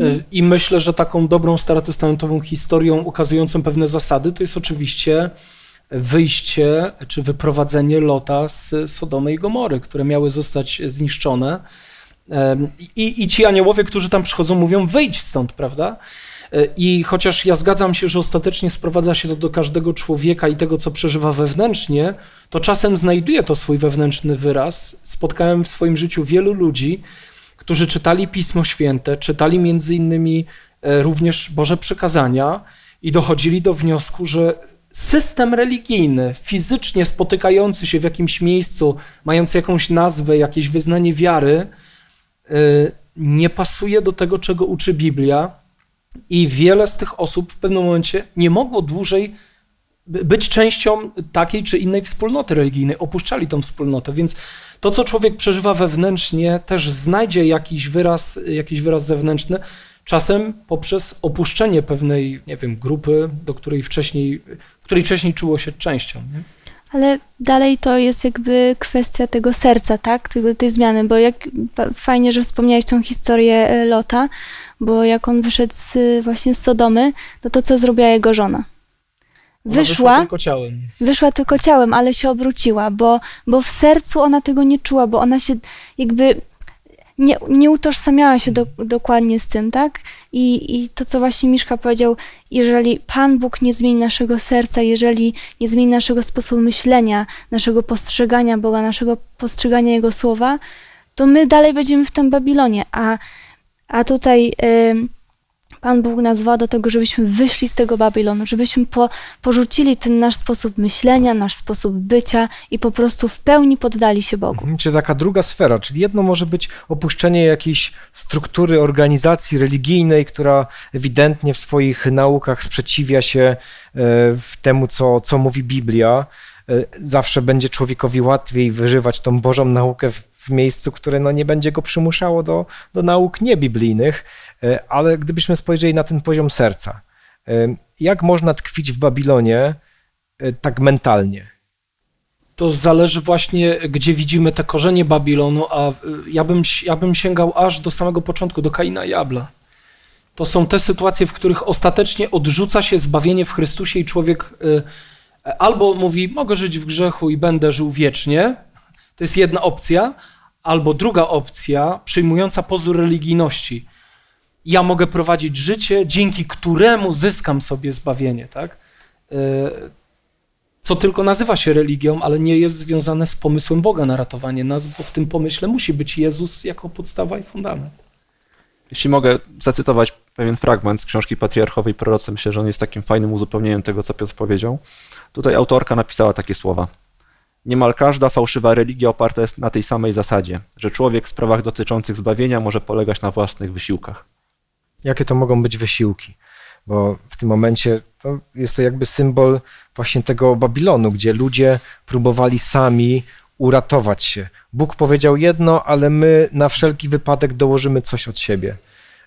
Y, I myślę, że taką dobrą starotestamentową historią ukazującą pewne zasady to jest oczywiście wyjście czy wyprowadzenie Lota z Sodomy i Gomory, które miały zostać zniszczone. I, I ci aniołowie, którzy tam przychodzą, mówią: wyjdź stąd, prawda? Y, I chociaż ja zgadzam się, że ostatecznie sprowadza się to do każdego człowieka i tego, co przeżywa wewnętrznie, to czasem znajduje to swój wewnętrzny wyraz. Spotkałem w swoim życiu wielu ludzi, którzy czytali Pismo Święte, czytali między innymi e, również Boże przekazania i dochodzili do wniosku, że system religijny, fizycznie spotykający się w jakimś miejscu, mający jakąś nazwę, jakieś wyznanie wiary, e, nie pasuje do tego, czego uczy Biblia i wiele z tych osób w pewnym momencie nie mogło dłużej by- być częścią takiej czy innej wspólnoty religijnej, opuszczali tą wspólnotę, więc to, co człowiek przeżywa wewnętrznie, też znajdzie jakiś wyraz, jakiś wyraz zewnętrzny, czasem poprzez opuszczenie pewnej, nie wiem, grupy, do której wcześniej, której wcześniej czuło się częścią. Nie? Ale dalej to jest jakby kwestia tego serca, tak? Tego, tej zmiany, bo jak fajnie, że wspomniałeś tą historię e, Lota, bo jak on wyszedł z, właśnie z Sodomy, no to co zrobiła jego żona? Wyszła, wyszła tylko ciałem. Wyszła tylko ciałem, ale się obróciła, bo, bo w sercu ona tego nie czuła, bo ona się jakby nie, nie utożsamiała się do, dokładnie z tym, tak? I, I to, co właśnie Miszka powiedział, jeżeli Pan Bóg nie zmieni naszego serca, jeżeli nie zmieni naszego sposobu myślenia, naszego postrzegania Boga, naszego postrzegania Jego słowa, to my dalej będziemy w tym Babilonie. A, a tutaj. Yy, Pan Bóg nas wzywa do tego, żebyśmy wyszli z tego Babilonu, żebyśmy po, porzucili ten nasz sposób myślenia, nasz sposób bycia i po prostu w pełni poddali się Bogu. Mhm, czyli taka druga sfera, czyli jedno może być opuszczenie jakiejś struktury organizacji religijnej, która ewidentnie w swoich naukach sprzeciwia się e, temu, co, co mówi Biblia. E, zawsze będzie człowiekowi łatwiej wyżywać tą Bożą naukę w, w miejscu, które no, nie będzie go przymuszało do, do nauk niebiblijnych. E, ale gdybyśmy spojrzeli na ten poziom serca, e, jak można tkwić w Babilonie e, tak mentalnie? To zależy właśnie, gdzie widzimy te korzenie Babilonu, a ja bym, ja bym sięgał aż do samego początku, do Kaina i Abla. To są te sytuacje, w których ostatecznie odrzuca się zbawienie w Chrystusie i człowiek albo mówi, mogę żyć w grzechu i będę żył wiecznie, to jest jedna opcja, albo druga opcja, przyjmująca pozór religijności ja mogę prowadzić życie, dzięki któremu zyskam sobie zbawienie, tak? E, co tylko nazywa się religią, ale nie jest związane z pomysłem Boga na ratowanie nas, bo w tym pomyśle musi być Jezus jako podstawa i fundament. Jeśli mogę zacytować pewien fragment z książki Patriarchowej Prorocy, myślę, że on jest takim fajnym uzupełnieniem tego, co Piotr powiedział. Tutaj autorka napisała takie słowa. Niemal każda fałszywa religia oparta jest na tej samej zasadzie, że człowiek w sprawach dotyczących zbawienia może polegać na własnych wysiłkach jakie to mogą być wysiłki. Bo w tym momencie to jest to jakby symbol właśnie tego Babilonu, gdzie ludzie próbowali sami uratować się. Bóg powiedział jedno, ale my na wszelki wypadek dołożymy coś od siebie.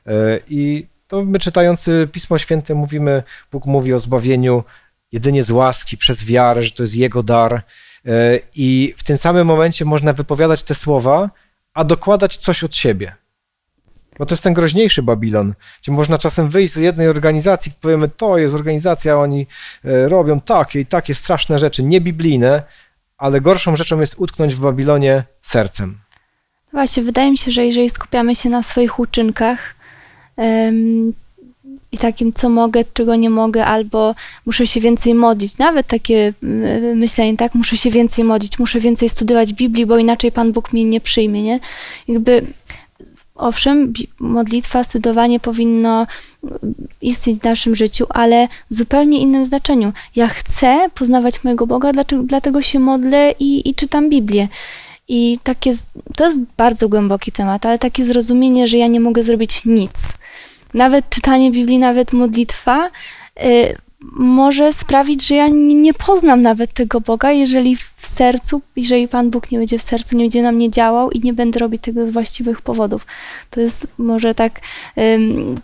E, I to my czytający Pismo Święte mówimy, Bóg mówi o zbawieniu jedynie z łaski, przez wiarę, że to jest Jego dar. E, I w tym samym momencie można wypowiadać te słowa, a dokładać coś od siebie. Bo to jest ten groźniejszy Babilon, gdzie można czasem wyjść z jednej organizacji, powiemy, to jest organizacja, oni e, robią takie i takie straszne rzeczy, niebiblijne, ale gorszą rzeczą jest utknąć w Babilonie sercem. Właśnie, wydaje mi się, że jeżeli skupiamy się na swoich uczynkach um, i takim, co mogę, czego nie mogę, albo muszę się więcej modlić, nawet takie myślenie, tak, muszę się więcej modlić, muszę więcej studiować Biblii, bo inaczej Pan Bóg mnie nie przyjmie, nie? Jakby Owszem, modlitwa, studiowanie powinno istnieć w naszym życiu, ale w zupełnie innym znaczeniu. Ja chcę poznawać mojego Boga, dlaczego, dlatego się modlę i, i czytam Biblię. I takie, to jest bardzo głęboki temat, ale takie zrozumienie, że ja nie mogę zrobić nic. Nawet czytanie Biblii, nawet modlitwa, y, może sprawić, że ja nie poznam nawet tego Boga, jeżeli w sercu, jeżeli Pan Bóg nie będzie w sercu, nie będzie na mnie działał i nie będę robić tego z właściwych powodów. To jest może tak um,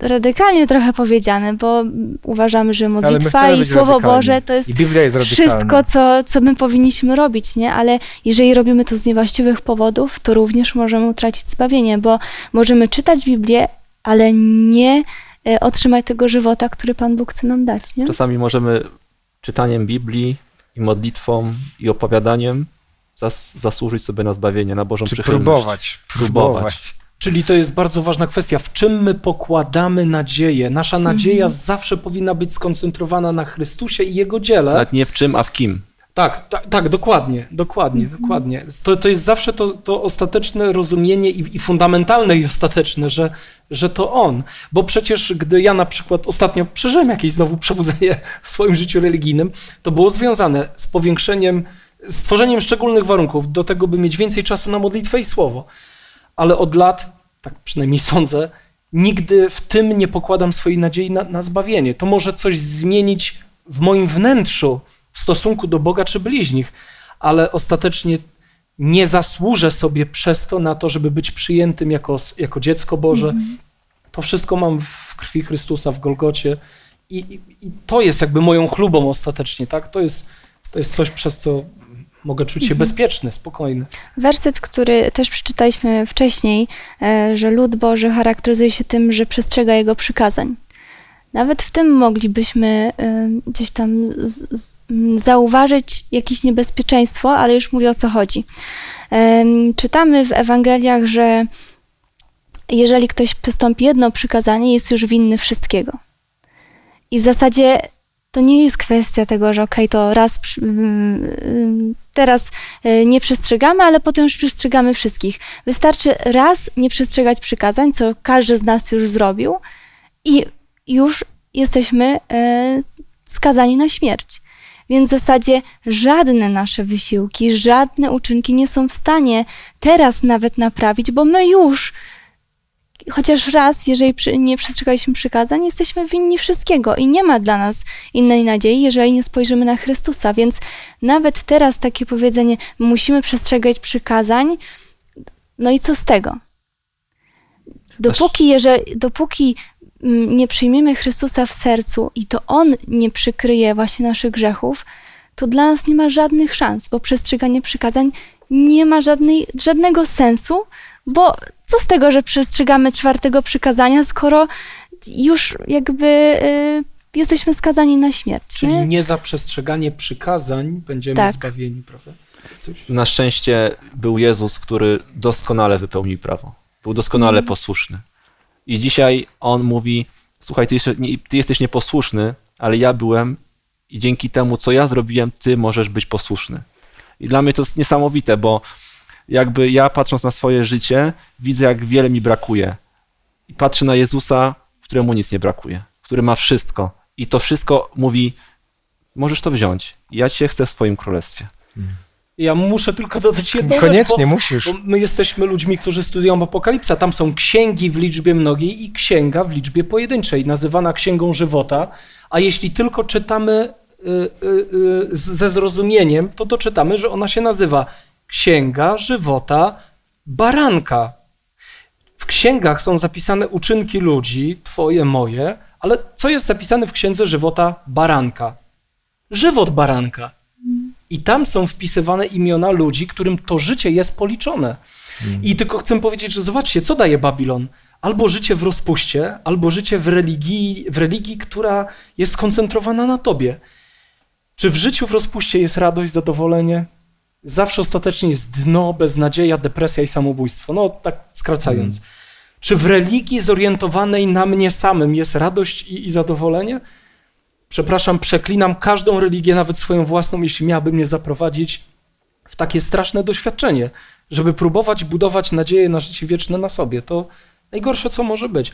radykalnie trochę powiedziane, bo uważamy, że modlitwa i Słowo. Boże to jest, jest wszystko, co, co my powinniśmy robić, nie? Ale jeżeli robimy to z niewłaściwych powodów, to również możemy utracić zbawienie, bo możemy czytać Biblię, ale nie otrzymać tego żywota, który Pan Bóg chce nam dać. Nie? Czasami możemy czytaniem Biblii i modlitwą i opowiadaniem zas zasłużyć sobie na zbawienie, na Bożą Czy przychylność. Próbować, próbować. Czyli to jest bardzo ważna kwestia, w czym my pokładamy nadzieję. Nasza nadzieja mhm. zawsze powinna być skoncentrowana na Chrystusie i Jego dziele. Nawet nie w czym, a w kim. Tak, tak, tak, dokładnie, dokładnie, -hmm. dokładnie. To, to jest zawsze to, to ostateczne rozumienie i, i, fundamentalne i ostateczne, że, że to on. Bo przecież gdy ja na przykład ostatnio przeżyłem jakieś znowu przebudzenie w swoim życiu religijnym, to było związane z powiększeniem, stworzeniem szczególnych warunków do tego, by mieć więcej czasu na modlitwę i słowo. Ale od lat, tak przynajmniej sądzę, nigdy w tym nie pokładam swojej nadziei na, na zbawienie. To może coś zmienić w moim wnętrzu, w stosunku do Boga czy bliźnich, ale ostatecznie nie zasłużę sobie przez to na to, żeby być przyjętym jako, jako dziecko Boże. Mm. To wszystko mam w krwi Chrystusa, w Golgocie i, i, i, to jest jakby moją chlubą ostatecznie, tak? To jest To jest coś, przez co mogę czuć się Mhm. bezpieczny, spokojny. Werset, który też przeczytaliśmy wcześniej, e, że lud Boży charakteryzuje się tym, że przestrzega Jego przykazań. Nawet w tym moglibyśmy gdzieś tam zauważyć jakieś niebezpieczeństwo, ale już mówię o co chodzi. Czytamy w Ewangeliach, że jeżeli ktoś postąpi jedno przykazanie, jest już winny wszystkiego. I w zasadzie to nie jest kwestia tego, że okej, to raz teraz e, nie przestrzegamy, ale potem już przestrzegamy wszystkich. Wystarczy raz nie przestrzegać przykazań, co każdy z nas już zrobił i już jesteśmy e, skazani na śmierć. Więc w zasadzie żadne nasze wysiłki, żadne uczynki nie są w stanie teraz nawet naprawić, bo my już chociaż raz, jeżeli nie przestrzegaliśmy przykazań, jesteśmy winni wszystkiego i nie ma dla nas innej nadziei, jeżeli nie spojrzymy na Chrystusa. Więc nawet teraz takie powiedzenie, musimy przestrzegać przykazań, no i co z tego? Dopóki, jeżeli, dopóki nie przyjmiemy Chrystusa w sercu i to On nie przykryje właśnie naszych grzechów, to dla nas nie ma żadnych szans, bo przestrzeganie przykazań nie ma żadnej, żadnego sensu, bo co z tego, że przestrzegamy czwartego przykazania, skoro już jakby y, jesteśmy skazani na śmierć. Czyli nie? nie za przestrzeganie przykazań będziemy Tak. zbawieni, prawda? Coś? Na szczęście był Jezus, który doskonale wypełnił prawo. Był doskonale posłuszny. I dzisiaj On mówi, słuchaj, ty, jeszcze, nie, ty jesteś nieposłuszny, ale ja byłem i dzięki temu, co ja zrobiłem, ty możesz być posłuszny. I dla mnie to jest niesamowite, bo jakby ja patrząc na swoje życie, widzę, jak wiele mi brakuje. I patrzę na Jezusa, któremu nic nie brakuje, który ma wszystko. I to wszystko mówi, możesz to wziąć. Ja cię chcę w swoim królestwie. Ja muszę tylko dodać jedną rzecz, Koniecznie bo, musisz. bo my jesteśmy ludźmi, którzy studiują Apokalipsa. Tam są księgi w liczbie mnogiej i księga w liczbie pojedynczej, nazywana księgą żywota. A jeśli tylko czytamy y, y, y, ze zrozumieniem, to doczytamy, że ona się nazywa Księga żywota baranka. W księgach są zapisane uczynki ludzi, twoje, moje, ale co jest zapisane w księdze żywota baranka? Żywot baranka. I tam są wpisywane imiona ludzi, którym to życie jest policzone. I tylko chcę powiedzieć, że zobaczcie, co daje Babilon. Albo życie w rozpuście, albo życie w religii, w religii, która jest skoncentrowana na tobie. Czy w życiu w rozpuście jest radość, zadowolenie? Zawsze ostatecznie jest dno, beznadzieja, depresja i samobójstwo. No, tak skracając. Czy w religii zorientowanej na mnie samym jest radość i, i zadowolenie? Przepraszam, przeklinam każdą religię, nawet swoją własną, jeśli miałaby mnie zaprowadzić w takie straszne doświadczenie, żeby próbować budować nadzieję na życie wieczne na sobie. To najgorsze, co może być.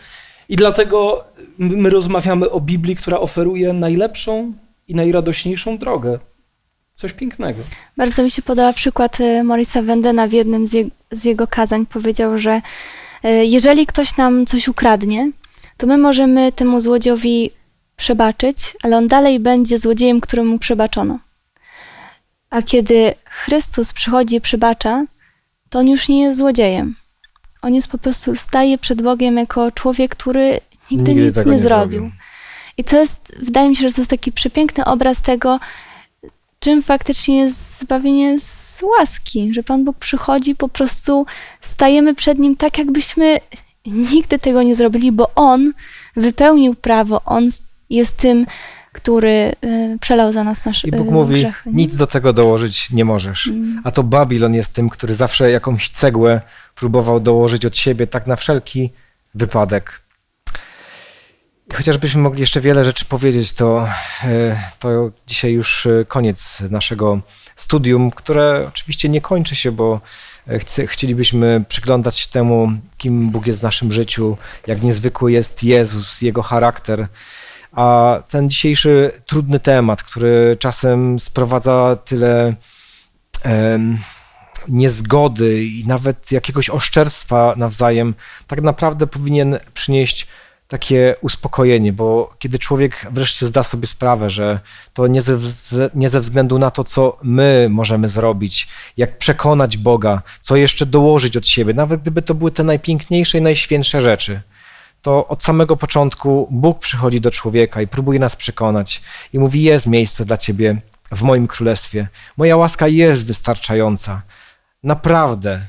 I dlatego my rozmawiamy o Biblii, która oferuje najlepszą i najradośniejszą drogę. Coś pięknego. Bardzo mi się podoba przykład y, Morisa Wendena w jednym z, z jego kazań. Powiedział, że y, jeżeli ktoś nam coś ukradnie, to my możemy temu złodziejowi przebaczyć, ale on dalej będzie złodziejem, któremu przebaczono. A kiedy Chrystus przychodzi i przebacza, to on już nie jest złodziejem. On jest po prostu, staje przed Bogiem jako człowiek, który nigdy, nic tego nie, zrobił. I to jest, wydaje mi się, że to jest taki przepiękny obraz tego, czym faktycznie jest zbawienie z łaski, że Pan Bóg przychodzi, po prostu stajemy przed Nim tak, jakbyśmy nigdy tego nie zrobili, bo On wypełnił prawo, On jest tym, który y, przelał za nas nasze I Bóg y, mówi, grzechy. nie? nic do tego dołożyć nie możesz. Mm. A to Babilon jest tym, który zawsze jakąś cegłę próbował dołożyć od siebie, tak na wszelki wypadek. I Chociażbyśmy mogli jeszcze wiele rzeczy powiedzieć, to, e, to dzisiaj już koniec naszego studium, które oczywiście nie kończy się, bo chcielibyśmy przyglądać się temu, kim Bóg jest w naszym życiu, jak niezwykły jest Jezus, Jego charakter. A ten dzisiejszy trudny temat, który czasem sprowadza tyle niezgody i nawet jakiegoś oszczerstwa nawzajem, tak naprawdę powinien przynieść takie uspokojenie, bo kiedy człowiek wreszcie zda sobie sprawę, że to nie ze, nie ze względu na to, co my możemy zrobić, jak przekonać Boga, co jeszcze dołożyć od siebie, nawet gdyby to były te najpiękniejsze i najświętsze rzeczy, to od samego początku Bóg przychodzi do człowieka i próbuje nas przekonać i mówi: Jest miejsce dla ciebie w moim królestwie. Moja łaska jest wystarczająca. Naprawdę,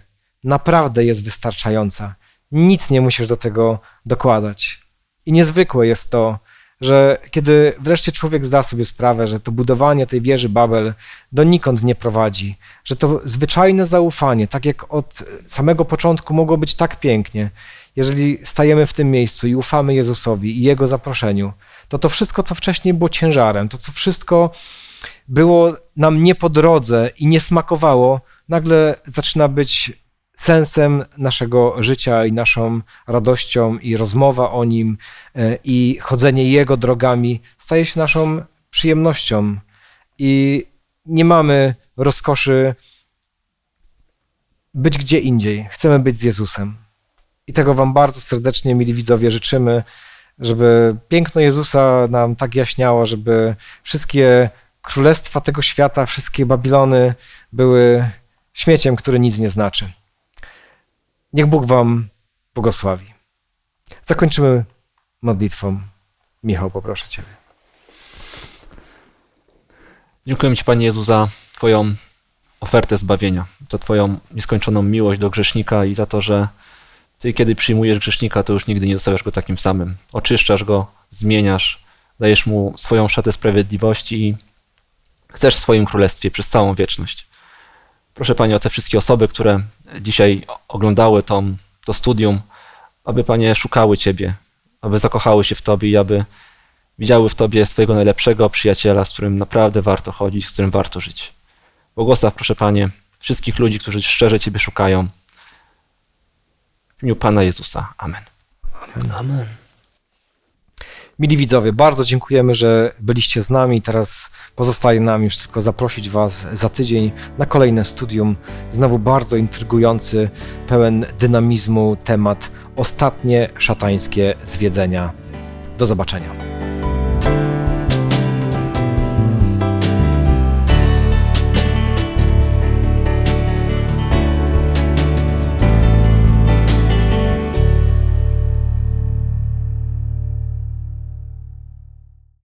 naprawdę jest wystarczająca. Nic nie musisz do tego dokładać. I niezwykłe jest to, że kiedy wreszcie człowiek zda sobie sprawę, że to budowanie tej wieży Babel donikąd nie prowadzi, że to zwyczajne zaufanie, tak jak od samego początku mogło być tak pięknie, jeżeli stajemy w tym miejscu i ufamy Jezusowi i Jego zaproszeniu, to to wszystko, co wcześniej było ciężarem, to co wszystko było nam nie po drodze i nie smakowało, nagle zaczyna być sensem naszego życia i naszą radością i rozmowa o nim e, i chodzenie jego drogami staje się naszą przyjemnością i nie mamy rozkoszy być gdzie indziej. Chcemy być z Jezusem. I tego Wam bardzo serdecznie, mili widzowie, życzymy, żeby piękno Jezusa nam tak jaśniało, żeby wszystkie królestwa tego świata, wszystkie Babilony były śmieciem, który nic nie znaczy. Niech Bóg Wam błogosławi. Zakończymy modlitwą. Michał, poproszę Ciebie. Dziękuję Ci, Panie Jezu, za Twoją ofertę zbawienia, za Twoją nieskończoną miłość do grzesznika i za to, że Ty, kiedy przyjmujesz grzesznika, to już nigdy nie zostawiasz go takim samym. Oczyszczasz go, zmieniasz, dajesz mu swoją szatę sprawiedliwości i chcesz w swoim królestwie przez całą wieczność. Proszę Panie o te wszystkie osoby, które dzisiaj oglądały to, to studium, aby Panie szukały Ciebie, aby zakochały się w Tobie i aby widziały w Tobie swojego najlepszego przyjaciela, z którym naprawdę warto chodzić, z którym warto żyć. Błogosław, proszę Panie, wszystkich ludzi, którzy szczerze Ciebie szukają. W imieniu Pana Jezusa. Amen. Amen. Mili widzowie, bardzo dziękujemy, że byliście z nami. Teraz pozostaje nam już tylko zaprosić Was za tydzień na kolejne studium. Znowu bardzo intrygujący, pełen dynamizmu temat ostatnie szatańskie zwiedzenia. Do zobaczenia.